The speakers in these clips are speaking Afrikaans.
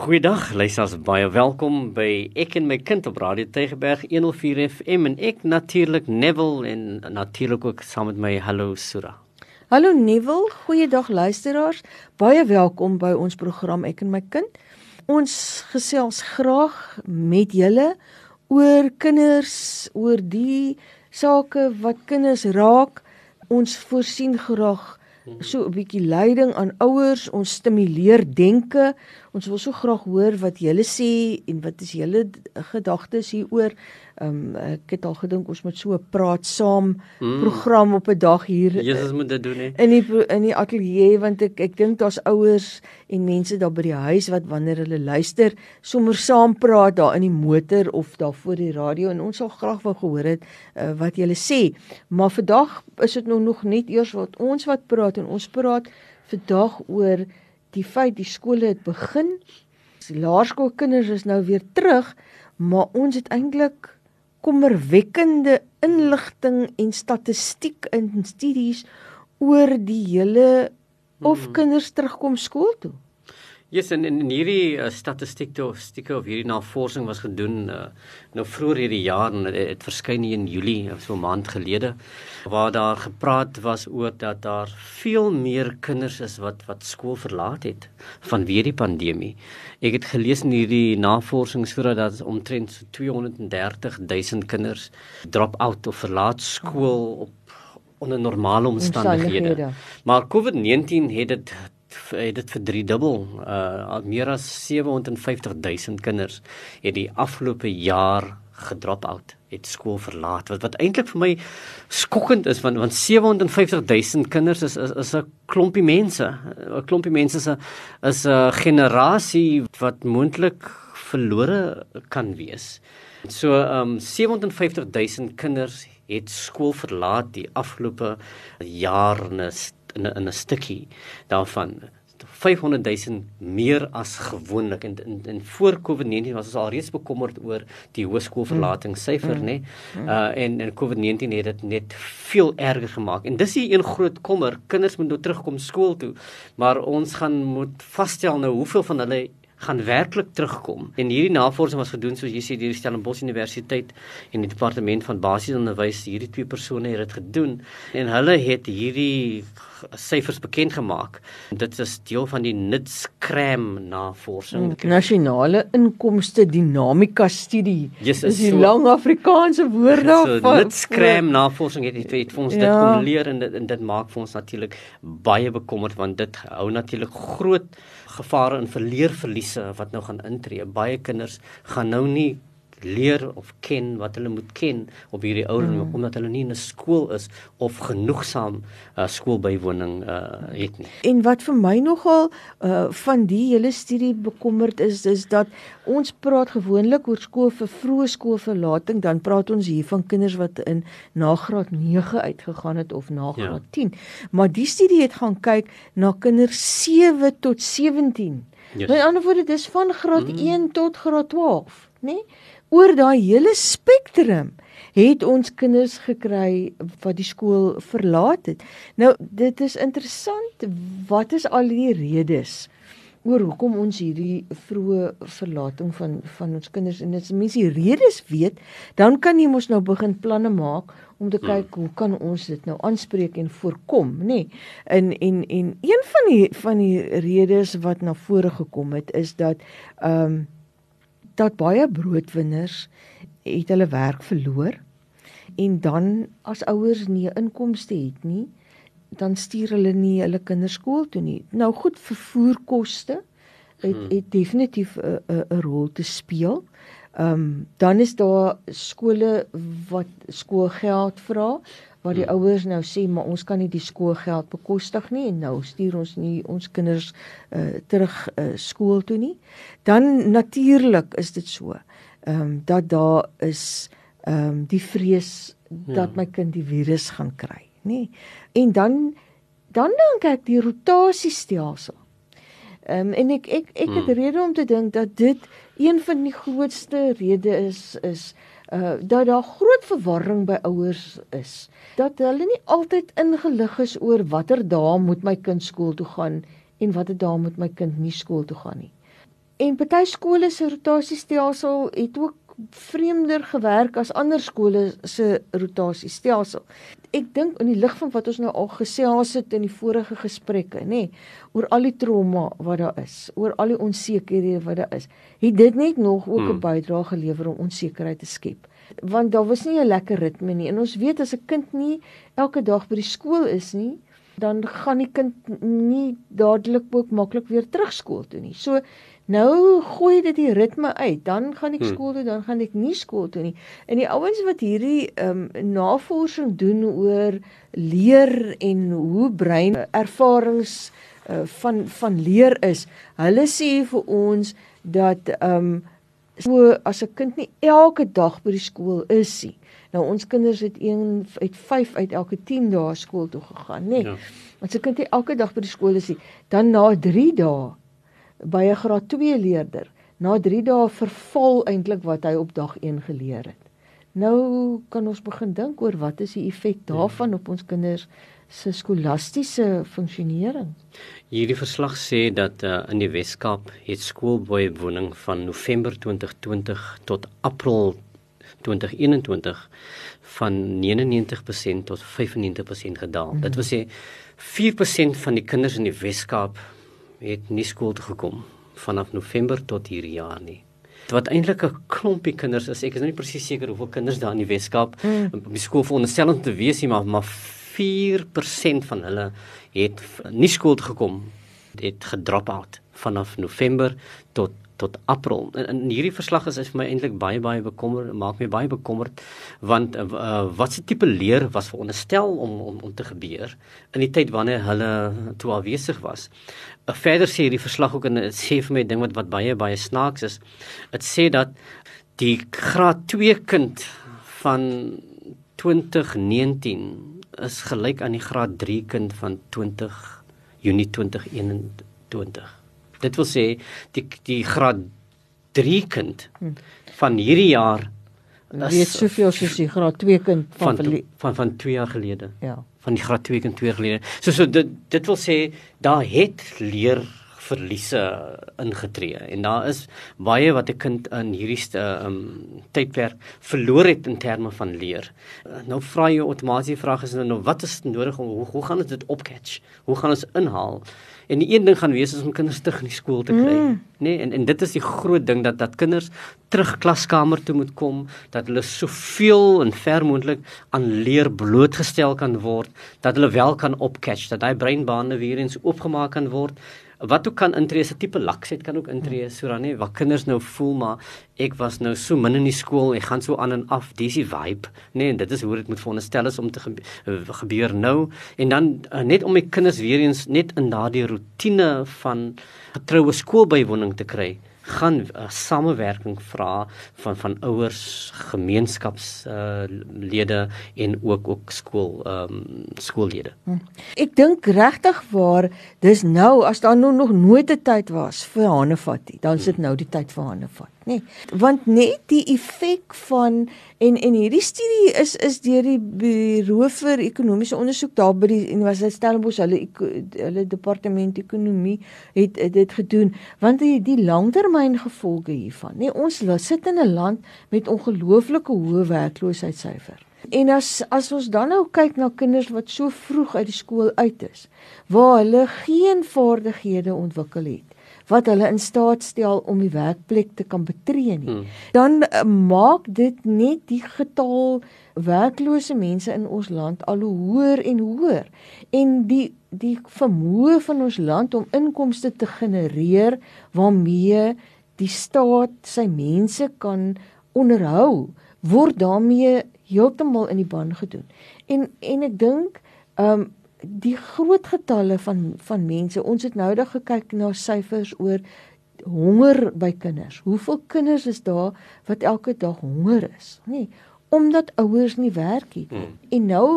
Goeiedag, luisters, baie welkom by Ek en my kind op Radio Tygerberg 104 FM en ek natuurlik Neville en natuurlik ook saam met my Hallo Sura. Hallo Neville, goeiedag luisteraars. Baie welkom by ons program Ek en my kind. Ons gesels graag met julle oor kinders, oor die sake wat kinders raak. Ons voorsien graag so 'n bietjie leiding aan ouers, ons stimuleer denke. Ons wil so graag hoor wat julle sê en wat is julle gedagtes hieroor. Ehm um, ek het al gedink ons moet so 'n praat saam mm. program op 'n dag hier. Jesus moet dit doen hè. In die in die ateljee want ek ek dink daar's ouers en mense daar by die huis wat wanneer hulle luister sommer saam praat daar in die motor of daar voor die radio en ons sal graag wou gehoor het uh, wat julle sê. Maar vandag is dit nou nog net eers wat ons wat praat en ons praat vandag oor die feit die skole het begin. Die laerskoolkinders is nou weer terug, maar ons het eintlik kommerwekkende inligting en statistiek in studies oor die hele of hmm. kinders terugkom skool toe. Yes, en in hierdie uh, statistiek of stieke of hierdie navorsing was gedoen uh, nou vroeër hierdie jaar en dit het verskyn in Julie so 'n maand gelede waar daar gepraat was oor dat daar veel meer kinders is wat wat skool verlaat het vanweë die pandemie. Ek het gelees in hierdie navorsing sodat dat omtrent so 230 000 kinders drop out of verlaat skool op onder normale omstandighede. Maar COVID-19 het dit het dit vir drie dubbel uh meer as 750 000 kinders het die afgelope jaar gedrop out het skool verlaat. Wat wat eintlik vir my skokkend is want want 750 000 kinders is is, is 'n klompie mense. 'n klompie mense is 'n is 'n generasie wat moontlik verlore kan wees. So um 750 000 kinders het skool verlaat die afgelope jaar en in 'n in 'n stukkie daarvan. 500 000 meer as gewoonlik. En in, in voor COVID-19 was ons al reeds bekommerd oor die hoërskoolverlatingssyfer mm. nê mm. uh, en en COVID-19 het dit net veel erger gemaak. En dis hier een groot kommer. Kinders moet nou terugkom skool toe. Maar ons gaan moet vasstel nou hoeveel van hulle gaan werklik terugkom. En hierdie navorsing was gedoen soos jy sê deur die Stellenbosch Universiteit en die departement van basiese onderwys. Hierdie twee persone het dit gedoen en hulle het hierdie syfers bekend gemaak. Dit is deel van die Nitskram navorsing. Hmm, nasionale inkomste dinamika studie. Yes, die so, lang Afrikaanse woord daarvan. So, Nitskram navorsing het, het, het vir ons ja. dit kom leer en dit, en dit maak vir ons natuurlik baie bekommerd want dit hou natuurlik groot gevare en verleerverliese wat nou gaan intree. Baie kinders gaan nou nie leer of ken wat hulle moet ken op hierdie ouderdom mm. omdat hulle nie in 'n skool is of genoegsaam uh, skoolbywoning uh, het nie. En wat vir my nogal uh, van die hele studie bekommerd is is dat ons praat gewoonlik oor skool vir vroeë skoolverlating dan praat ons hier van kinders wat in nagraad 9 uitgegaan het of nagraad ja. 10. Maar die studie het gaan kyk na kinders 7 tot 17. Yes. Met ander woorde dis van graad mm. 1 tot graad 12, né? Nee? Oor daai hele spektrum het ons kinders gekry wat die skool verlaat het. Nou dit is interessant wat is al die redes oor hoekom ons hierdie vroeë verlating van van ons kinders en as mense die redes weet, dan kan jy mos nou begin planne maak om te kyk hmm. hoe kan ons dit nou aanspreek en voorkom, nê? Nee. En en en een van die van die redes wat na vore gekom het is dat ehm um, dat baie broodwinners het hulle werk verloor en dan as ouers nie inkomste het nie, dan stuur hulle nie hulle kinders skool toe nie. Nou goed, vervoerkoste het hmm. het definitief 'n 'n rol te speel. Ehm um, dan is daar skole wat skoolgeld vra waar die hmm. ouers nou sê maar ons kan nie die skoolgeld bekostig nie en nou stuur ons nie ons kinders uh, terug uh, skool toe nie. Dan natuurlik is dit so. Ehm um, dat daar is ehm um, die vrees dat ja. my kind die virus gaan kry, nê. En dan dan dink ek die rotasiestelsel. Ehm um, en ek ek ek het hmm. rede om te dink dat dit een van die grootste redes is is uh dat daar groot verwarring by ouers is dat hulle nie altyd ingelig is oor watter dae moet my kind skool toe gaan en watter dae moet my kind nie skool toe gaan nie. en party skole se rotasiestelsel het ook vreemder gewerk as ander skole se rotasiestelsel. Ek dink in die lig van wat ons nou al gesels het in die vorige gesprekke, nê, nee, oor al die trauma wat daar is, oor al die onsekerhede wat daar is, het dit net nog ook 'n hmm. bydrae gelewer om onsekerheid te skep. Want daar was nie 'n lekker ritme nie en ons weet as 'n kind nie elke dag by die skool is nie, dan gaan die kind nie dadelik ook maklik weer terug skool toe nie. So Nou gooi dit die ritme uit. Dan gaan ek hmm. skool toe, dan gaan ek nie skool toe nie. En die ouens wat hierdie ehm um, navorsing doen oor leer en hoe brein ervarings uh, van van leer is, hulle sê vir ons dat ehm um, so as 'n kind nie elke dag by die skool is nie. Nou ons kinders het een uit 5 uit elke 10 dae skool toe gegaan, nê. Nee. Ja. As 'n kind nie elke dag by die skool is nie, dan na 3 dae by 'n graad 2 leerder na 3 dae verval eintlik wat hy op dag 1 geleer het. Nou kan ons begin dink oor wat is die effek ja. daarvan op ons kinders se skolastiese funksionering. Hierdie verslag sê dat uh, in die Wes-Kaap het skoolboeiewoning van November 2020 tot April 2021 van 99% tot 95% gedaal. Mm. Dit wil sê 4% van die kinders in die Wes-Kaap het nie skool toe gekom vanaf November tot hierdie jaar nie. Wat eintlik 'n klompie kinders is, ek is nou nie presies seker hoeveel kinders daar in die Weskaap mm. op die skool veronderstel om te wees nie, maar maar 4% van hulle het nie skool toe gekom, het gedrop out vanaf November tot tot April. En, en hierdie verslag is, is vir my eintlik baie baie bekommer, maak my baie bekommerd want uh, wat se tipe leer was veronderstel om om om te gebeur in die tyd wanneer hulle toe alwesig was. Uh, verder sê hierdie verslag ook en dit sê vir my ding wat wat baie baie snaaks is. Dit sê dat die graad 2 kind van 2019 is gelyk aan die graad 3 kind van 20 Junie 2021. Dit wil sê die die graad 3 kind van hierdie jaar weet soveel soos die graad 2 kind van van van, van 2 jaar gelede. Ja. Van die graad 2 kind 2 jaar gelede. So so dit dit wil sê daar het leer verliese ingetree en daar is baie wat 'n kind in hierdie um tydperk verloor het in terme van leer. Nou vra jy outomaties die vraag is nou wat is nodig om hoe, hoe gaan ons dit opcatch? Hoe gaan ons inhaal? En die een ding gaan wees is om kinders terug in die skool te kry, mm. nê? Nee, en en dit is die groot ding dat dat kinders terug klaskamer toe moet kom, dat hulle soveel en ver moontlik aan leer blootgestel kan word, dat hulle wel kan opcatch, dat daai breinbane weer eens oopgemaak kan word wat ook kan intree se tipe laksheid kan ook intree so dan nie wat kinders nou voel maar ek was nou so min in die skool ek gaan so aan en af dis die vibe nee en dit is hoe dit moet veronderstel is om te gebeur nou. En dan uh, net om my kinders weer eens net in daardie rotine van getroue skoolbywoning te kry gaan 'n uh, samewerking vra van van ouers, gemeenskapslede uh, en ook ook skool ehm um, skoollede. Hm. Ek dink regtig waar dis nou as daar nou nog nooit 'n tyd was vir Hanevat, dan is dit nou die tyd vir Hanevat nê. Want net die effek van en en hierdie studie is is deur die Bureau vir Ekonomiese Onderzoek daar by die Universiteit Stellenbosch hulle hulle departement ekonomie het, dit gedoen want die die langtermyn gevolge hiervan nê ons sit in 'n land met ongelooflike hoë werkloosheidssyfer En as as ons dan nou kyk na kinders wat so vroeg uit die skool uit is waar hulle geen vaardighede ontwikkel het wat hulle in staat stel om die werkplek te kan betree nie. Hmm. Dan uh, maak dit net die getal werklose mense in ons land al hoe hoër en hoër. En die die vermoë van ons land om inkomste te genereer waarmee die staat sy mense kan onderhou, word daarmee heeltemal in die ban gedoen. En en ek dink ehm um, die groot getalle van van mense ons het nou daag gekyk na syfers oor honger by kinders. Hoeveel kinders is daar wat elke dag honger is nê? Omdat ouers nie werk nie. Hmm. en nou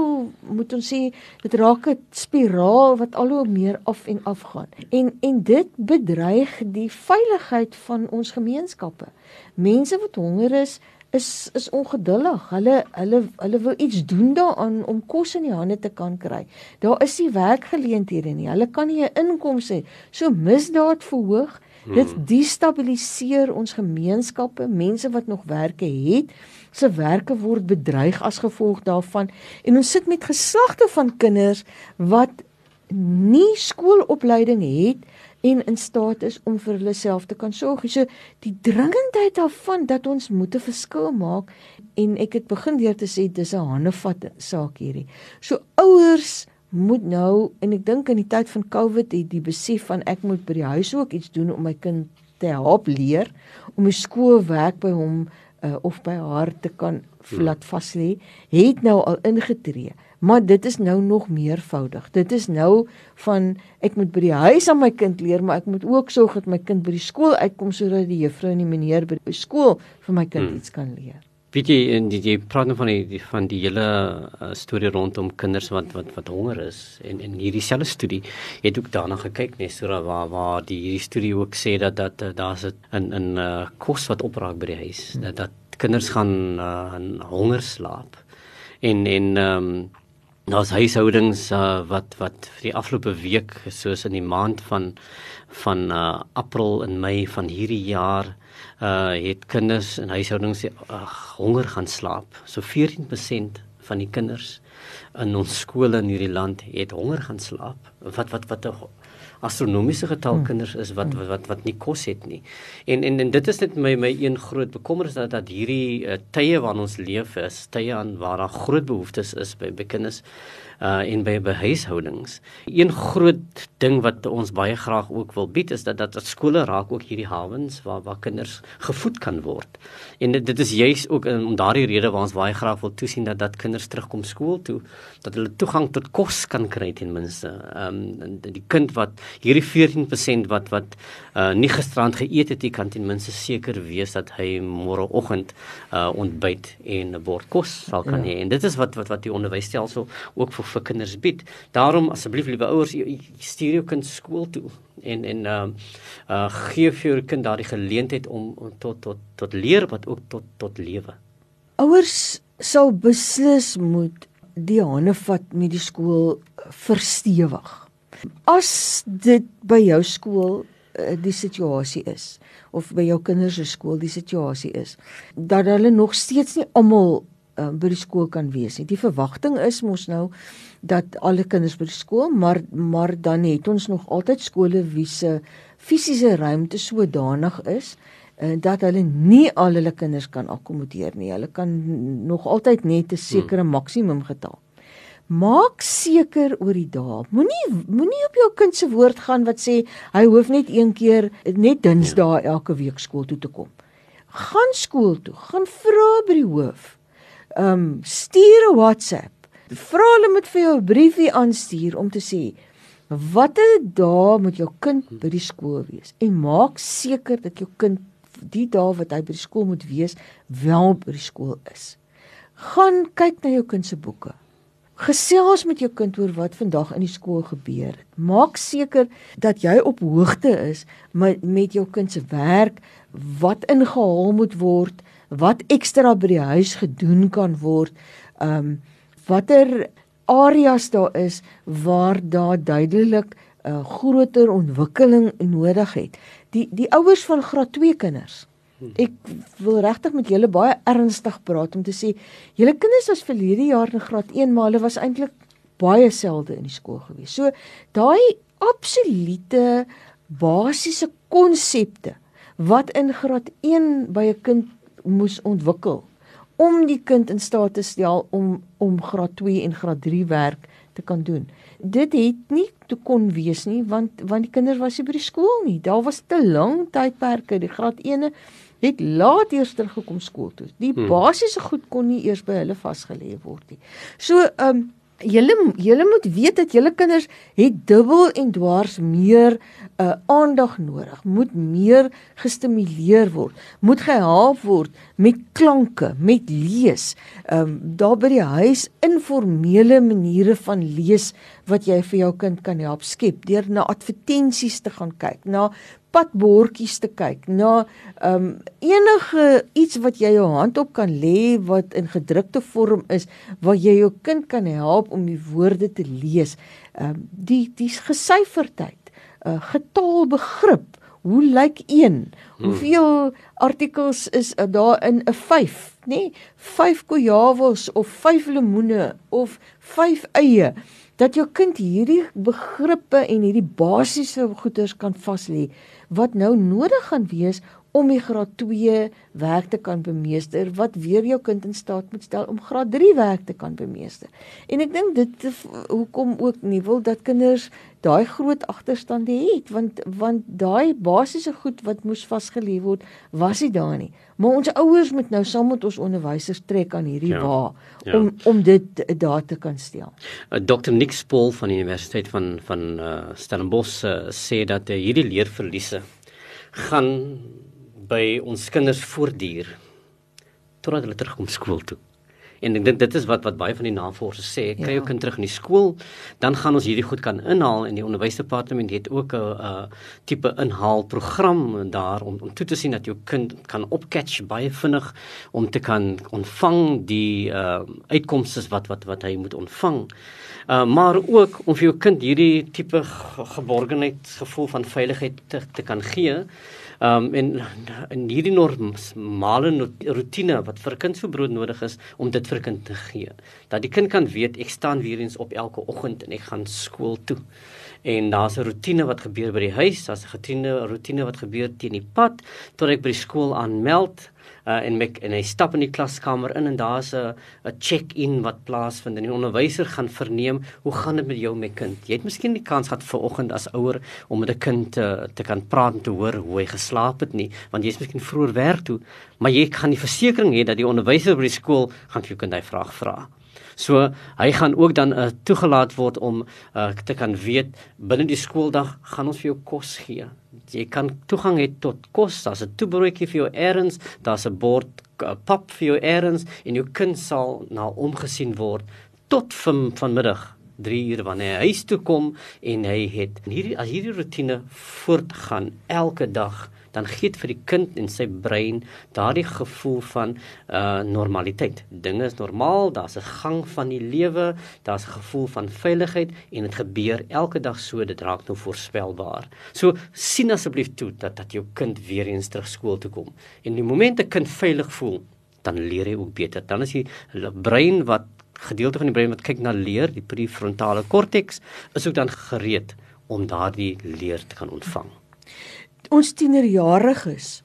moet ons sê dit raak 'n spiraal wat al hoe meer af en af gaan. En en dit bedreig die veiligheid van ons gemeenskappe. Mense wat honger is is is ongeduldig. Hulle hulle hulle wil iets doen daaraan om kos in die hande te kan kry. Daar is nie werkgeleenthede nie. Hulle kan nie 'n inkomste hê. So misdaad verhoog Hmm. Dit destabiliseer ons gemeenskappe, mense wat nog werke het, se werke word bedreig as gevolg daarvan en ons sit met geslagte van kinders wat nie skoolopleiding het en in staat is om vir hulle self te kan sorg. So die dringendheid daarvan dat ons moet 'n verskil maak en ek het begin deur te sê dis 'n handevat saak hierdie. So ouers moet nou en ek dink in die tyd van Covid het die besef van ek moet by die huis ook iets doen om my kind te help leer om die skoolwerk by hom uh, of by haar te kan hmm. laat vas lê, het nou al ingetree. Maar dit is nou nog meervoudig. Dit is nou van ek moet by die huis aan my kind leer, maar ek moet ook sorg dat my kind by die skool uitkom sodat die juffrou en die meneer by die skool vir my kind hmm. iets kan leer. Weet jy in die jy praat nou van die van die hele uh, storie rondom kinders wat wat wat honger is en en hierdie selfe studie het ook daarna gekyk net so waar waar die hierdie studie ook sê dat dat uh, daar's 'n 'n uh, kos wat opraak by die huis hmm. dat dat kinders gaan uh, honger slaap en en ehm um, daar's huishoudings uh, wat wat vir die afgelope week soos in die maand van van uh, April en Mei van hierdie jaar uh het kinders in huishoudings ag honger gaan slaap. So 14% van die kinders in ons skole in hierdie land het honger gaan slaap. Wat wat wat 'n astronomiese getal hmm. kinders is wat wat wat, wat nie kos het nie. En en en dit is net my my een groot bekommernis dat dat hierdie uh, tye waarin ons leef is, tye aan waar daar groot behoeftes is by by kinders uh en by by huishoudings. Een groot ding wat ons baie graag ook wil bied is dat dat, dat skole raak ook hierdie hawens waar waar kinders gevoed kan word. En dit, dit is juis ook om daardie rede waar ons baie graag wil toesien dat dat kinders terugkom skool toe, dat hulle toegang tot kos kan kry ten minste. Ehm um, die kind wat hierdie 14% wat wat uh nie gisterand geëet het, kan ten minste seker wees dat hy môreoggend uh ontbyt en 'n bord kos sal kan ja. hê. En dit is wat wat wat die onderwysstelsel ook vir vir kinders bied. Daarom asseblief liewe ouers, stuur jou kind skool toe en en uh uh gee vir jou kind daardie geleentheid om, om tot tot tot leer wat ook tot tot lewe. Ouers sal beslis moet die hande vat met die skool verstewig. As dit by jou skool uh, die situasie is of by jou kinders se skool die situasie is dat hulle nog steeds nie almal uh, by die skool kan wees nie. Die verwagting is mos nou dat alle kinders by die skool, maar maar dan het ons nog altyd skole wie se fisiese ruimte sodanig is uh, dat hulle nie al hulle kinders kan akkommodeer nie. Hulle kan nog altyd net 'n sekere hmm. maksimum getal. Maak seker oor die dae. Moenie moenie op jou kind se woord gaan wat sê hy hoef net een keer net Dinsdae ja. elke week skool toe te kom. Gaan skool toe, gaan vra by die hoof um stuur 'n WhatsApp. Vra hulle moet vir jou 'n briefie aanstuur om te sê watter dae moet jou kind by die skool wees en maak seker dat jou kind die dae wat hy by die skool moet wees wel by die skool is. Gaan kyk na jou kind se boeke. Gesels met jou kind oor wat vandag in die skool gebeur. Maak seker dat jy op hoogte is met met jou kind se werk, wat ingehaal moet word, wat ekstra by die huis gedoen kan word, ehm um, watter areas daar is waar daar duidelik 'n uh, eh, groter ontwikkeling nodig het. Die die ouers van graad 2 kinders. Ek wil regtig met julle baie ernstig praat om te sê julle kinders was verlede jaar in graad 1 maar hulle was eintlik baie selde in die skool gewees. So daai absolute basiese konsepte wat in graad 1 by 'n kind moes ontwikkel om die kind in staat te stel om om graad 2 en graad 3 werk te kan doen. Dit het nie te kon wees nie want want die kinders was nie by die skool nie. Daar was te lank tydperke. Die graad 1e het laat eers teruggekom skool toe. Die hmm. basiese goed kon nie eers by hulle vasgelê word nie. So ehm um, julle julle moet weet dat julle kinders het dubbel en dwars meer uh, aandag nodig, moet meer gestimuleer word, moet gehelp word met klanke, met lees. Ehm um, daar by die huis informele maniere van lees wat jy vir jou kind kan help skep. Deur na advertensies te gaan kyk, na padbordjies te kyk, na ehm um, enige iets wat jy jou hand op kan lê wat in gedrukte vorm is waar jy jou kind kan help om die woorde te lees. Ehm um, die die gesyferdheid, uh, getaalbegrip hoe lyk 1? Hmm. Hoeveel artikels is daar in 'n 5, nê? Nee, 5 kojawels of 5 lemoene of 5 eie dat jou kind hierdie begrippe en hierdie basiese goeders kan vas lê wat nou nodig gaan wees om die graad 2 werk te kan bemeester wat weer jou kind in staat moet stel om graad 3 werk te kan bemeester. En ek dink dit hoekom ook nie wil dat kinders daai groot agterstande het want want daai basiese goed wat moes vasgelê word was nie daar nie. Maar ons ouers moet nou saam met ons onderwysers trek aan hierdie ja, wa ja. om om dit daar te kan stel. Uh, Dr Nick Spool van die Universiteit van van uh, Stellenbosch uh, sê dat uh, hierdie leerverliese gaan by ons kinders voortduur totdat hulle terugkom skool toe. En ek dink dit is wat wat baie van die navorsers sê, kry ja. jou kind terug in die skool, dan gaan ons hierdie goed kan inhaal en die onderwysdepartement het ook 'n 'n tipe inhaalprogram daar om om toe te sien dat jou kind kan opcatch baie vinnig om te kan ontvang die uh uitkomste wat wat wat hy moet ontvang. Uh maar ook om vir jou kind hierdie tipe geborgenheid gevoel van veiligheid te, te kan gee Um en in hierdie normale rotine wat vir kind so brood nodig is om dit vir kind te gee. Dat die kind kan weet ek staan weer eens op elke oggend en ek gaan skool toe. En daar's 'n rotine wat gebeur by die huis, daar's 'n rotine, 'n rotine wat gebeur teen die pad tot ek by die skool aanmeld uh, en mek en hy stap in die klaskamer in en daar's 'n 'n check-in wat plaasvind en die onderwyser gaan verneem hoe gaan dit met jou my kind? Jy het miskien die kans gehad vanoggend as ouer om met 'n kind te te kan praat en te hoor hoe hy geslaap het nie want jy's miskien vroeër werk toe maar jy gaan die versekering hê dat die onderwyser by die skool gaan vir jou kind hy vraag vra So hy gaan ook dan uh, toegelaat word om uh, te kan weet binne die skooldag gaan ons vir jou kos gee. Jy kan toegang hê tot kos, daar's 'n toebroodjie vir jou eers, daar's 'n bord uh, pap vir jou eers en jou kind sal na omgesien word tot van vanmiddag 3 uur wanneer hy huis toe kom en hy het hierdie as hierdie rotine voortgaan elke dag dan gee dit vir die kind en sy brein daardie gevoel van uh normaliteit. Dinge is normaal, daar's 'n gang van die lewe, daar's 'n gevoel van veiligheid en dit gebeur elke dag so, dit raak nou voorspelbaar. So sien asseblief toe dat dat jou kind weer eens terug skool toe kom. En die oomblik 'n kind veilig voel, dan leer hy ook beter. Dan is die brein wat gedeelte van die brein wat kyk na leer, die prefrontale korteks, is ook dan gereed om daardie leer te kan ontvang ons tienerjariges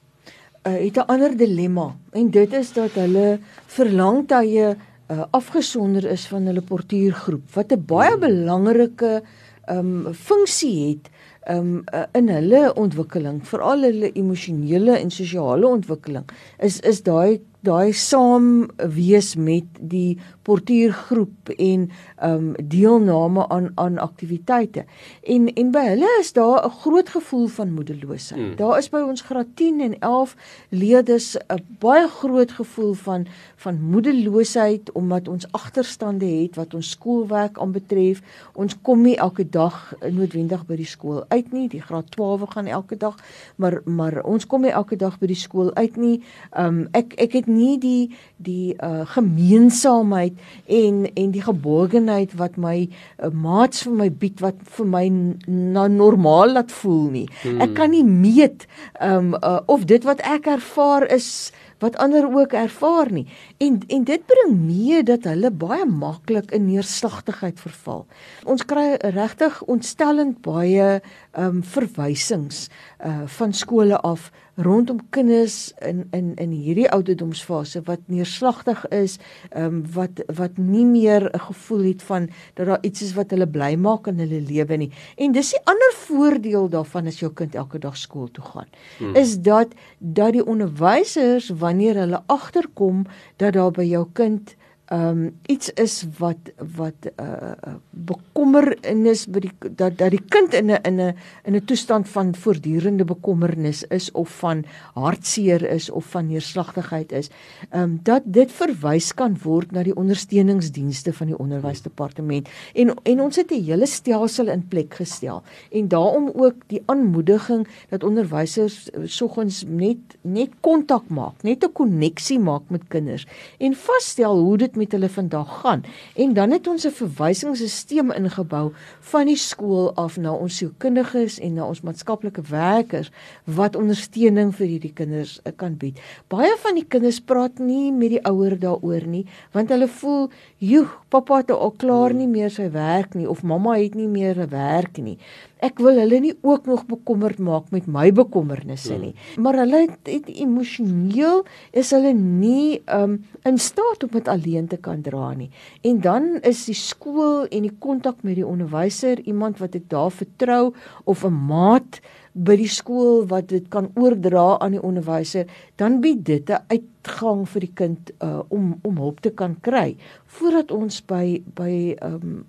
uh, het 'n ander dilemma. En dit is dat hulle verlang tye uh, afgesonder is van hulle portuïergroep wat 'n baie belangrike um funksie het um uh, in hulle ontwikkeling veral hulle emosionele en sosiale ontwikkeling. Is is daai daai saam wees met die portuïergroep en ehm um, deelname aan aan aktiwiteite. En en by hulle is daar 'n groot gevoel van moedeloosheid. Hmm. Daar is by ons graad 10 en 11 leerders 'n baie groot gevoel van van moedeloosheid omdat ons agterstande het wat ons skoolwerk aanbetref. Ons kom nie elke dag noodwendig by die skool uit nie. Die graad 12 gaan elke dag, maar maar ons kom nie elke dag by die skool uit nie. Ehm um, ek ek het nie die die uh, gemeenskapheid en en die geborgenheid wat my uh, maats vir my bied wat vir my na normaal laat voel nie. Hmm. Ek kan nie meet um uh, of dit wat ek ervaar is wat ander ook ervaar nie. En en dit bring mee dat hulle baie maklik in neerslagtigheid verval. Ons kry regtig ontstellend baie ehm um, verwysings uh van skole af rondom kinders in in in hierdie ouderdomsfase wat neerslagtig is, ehm um, wat wat nie meer 'n gevoel het van dat daar iets is wat hulle bly maak in hulle lewe nie. En dis die ander voordeel daarvan as jou kind elke dag skool toe gaan, hmm. is dat dat die onderwysers wanneer hulle agterkom dat daar by jou kind um, iets is wat wat 'n uh, uh, bekommernis by die dat dat die kind in 'n in 'n in 'n toestand van voortdurende bekommernis is of van hartseer is of van neerslagtigheid is. Ehm um, dat dit verwys kan word na die ondersteuningsdienste van die onderwysdepartement. En en ons het 'n hele stelsel in plek gestel. En daarom ook die aanmoediging dat onderwysers eh, soggens net net kontak maak, net 'n koneksie maak met kinders. En vasstel hoe dit met hulle vandag gaan. En dan het ons 'n verwysingsstelsel ingebou van die skool af na ons sielkundiges en na ons maatskaplike werkers wat ondersteuning vir hierdie kinders uh, kan bied. Baie van die kinders praat nie met die ouer daaroor nie, want hulle voel, "Joe, pappa het al klaar nie meer sy werk nie of mamma het nie meer 'n werk nie." Ek wil hulle nie ook nog bekommerd maak met my bekommernisse nie. Hmm. Maar hulle het, het emosioneel is hulle nie um in staat om dit alleen te kan dra nie. En dan is die skool en die kontak met die onderwyser iemand wat ek daar vertrou of 'n maat by die skool wat dit kan oordra aan die onderwyser, dan bied dit 'n uitgang vir die kind uh, om om hulp te kan kry voordat ons by by um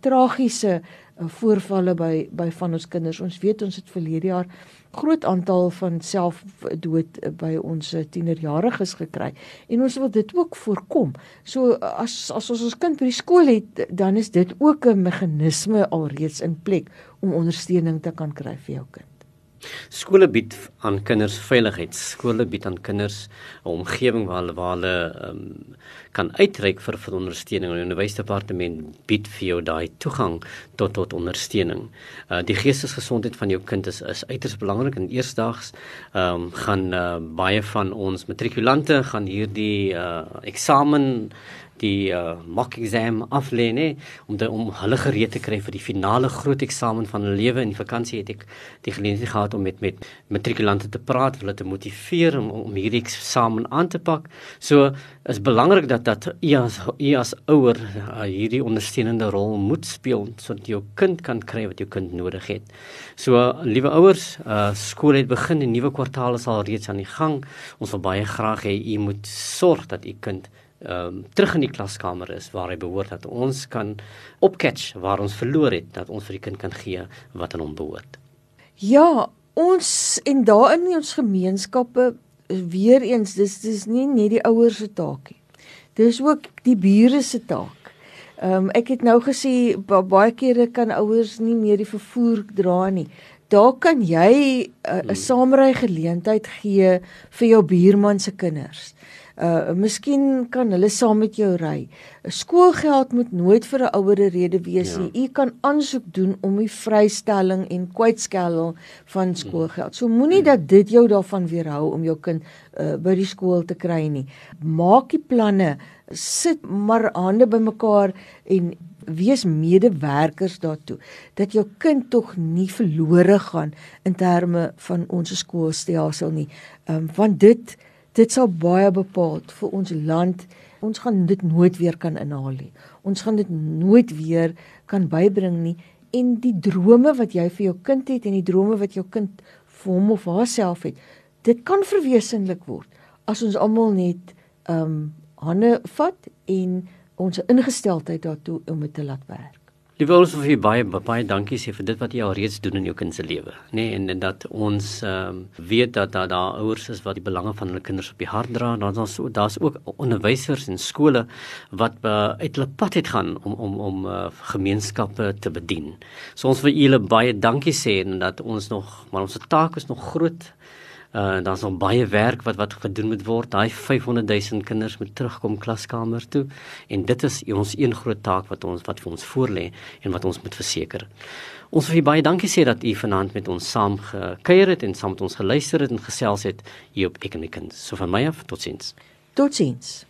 tragiese voorvalle by by van ons kinders. Ons weet ons het verlede jaar groot aantal van selfdood by ons tienerjariges gekry en ons wil dit ook voorkom. So as as ons ons kind by die skool het, dan is dit ook 'n meganisme alreeds in plek om ondersteuning te kan kry vir jou kind. Skole bied aan kinders veiligheid. Skole bied aan kinders 'n omgewing waar hulle waar hulle um, kan uitreik vir vir ondersteuning. Die onderwysdepartement bied vir jou daai toegang tot tot ondersteuning. Uh die geestesgesondheid van jou kind is is uiters belangrik en eersdaags ehm um, gaan uh, baie van ons matrikulante gaan hierdie uh eksamen die uh, mock exam aflê nê om de, om hulle gereed te kry vir die finale groot eksamen van hulle lewe. In die vakansie het ek die geleentheid gehad om met met matrikulante te praat hulle te motiveer om om hierdie eksamen aan te pak. So is belangrik dat dat u as u as ouer uh, hierdie ondersteunende rol moet speel sodat jou kind kan kry wat jou kind nodig het. So uh, liewe ouers uh, skool het begin die nuwe kwartaal is al reeds aan die gang. Ons wil baie graag hê u moet sorg dat u kind ehm um, terug in die klaskamer is waar hy behoort dat ons kan opcatch waar ons verloor het dat ons vir die kind kan gee wat aan hom behoort. Ja, ons en daarin in ons gemeenskappe weer eens dis dis nie net die ouers se taak nie. Dis ook die bure se taak. Ehm um, ek het nou gesê baie kere kan ouers nie meer die vervoer dra nie. Daar kan jy eh, 'n uh, hmm. saamry geleentheid gee vir jou buurman se kinders uh miskien kan hulle saam met jou ry. Skoolgeld moet nooit vir 'n ouer rede wees ja. nie. Ja. U kan aansoek doen om die vrystelling en kwytskelling van skoolgeld. So moenie dat dit jou daarvan weerhou om jou kind uh by die skool te kry nie. Maak die planne, sit maar hande bymekaar en wees medewerkers daartoe dat jou kind tog nie verlore gaan in terme van ons skoolstelsel nie. Ehm um, want dit dit sal baie bepaal vir ons land. Ons gaan dit nooit weer kan inhaal nie. Ons gaan dit nooit weer kan bybring nie en die drome wat jy vir jou kind het en die drome wat jou kind vir hom of haarself het, dit kan verwesenlik word as ons almal net ehm um, hande vat en ons ingesteldheid daartoe om dit te laat werk. Liewe ons wil vir baie baie dankie sê vir dit wat jy al reeds doen in jou kind se lewe, nê, nee, en, en dat ons ehm um, weet dat daar daar ouers is wat die belange van hulle kinders op die hart dra, dan daar's so daar's ook onderwysers en skole wat uh, uit hulle pad het gaan om om om uh, gemeenskappe te bedien. So ons wil julle baie dankie sê en dat ons nog maar ons taak is nog groot Uh daar's nog baie werk wat wat gedoen moet word. Daai 500 000 kinders moet terugkom klaskamer toe en dit is ons een groot taak wat ons wat vir ons voorlê en wat ons moet verseker. Ons wil baie dankie sê dat u vanaand met ons saam gekuier het en saam met ons geluister het en gesels het hier op Ek en my kind. So van my af, totsiens. Totsiens.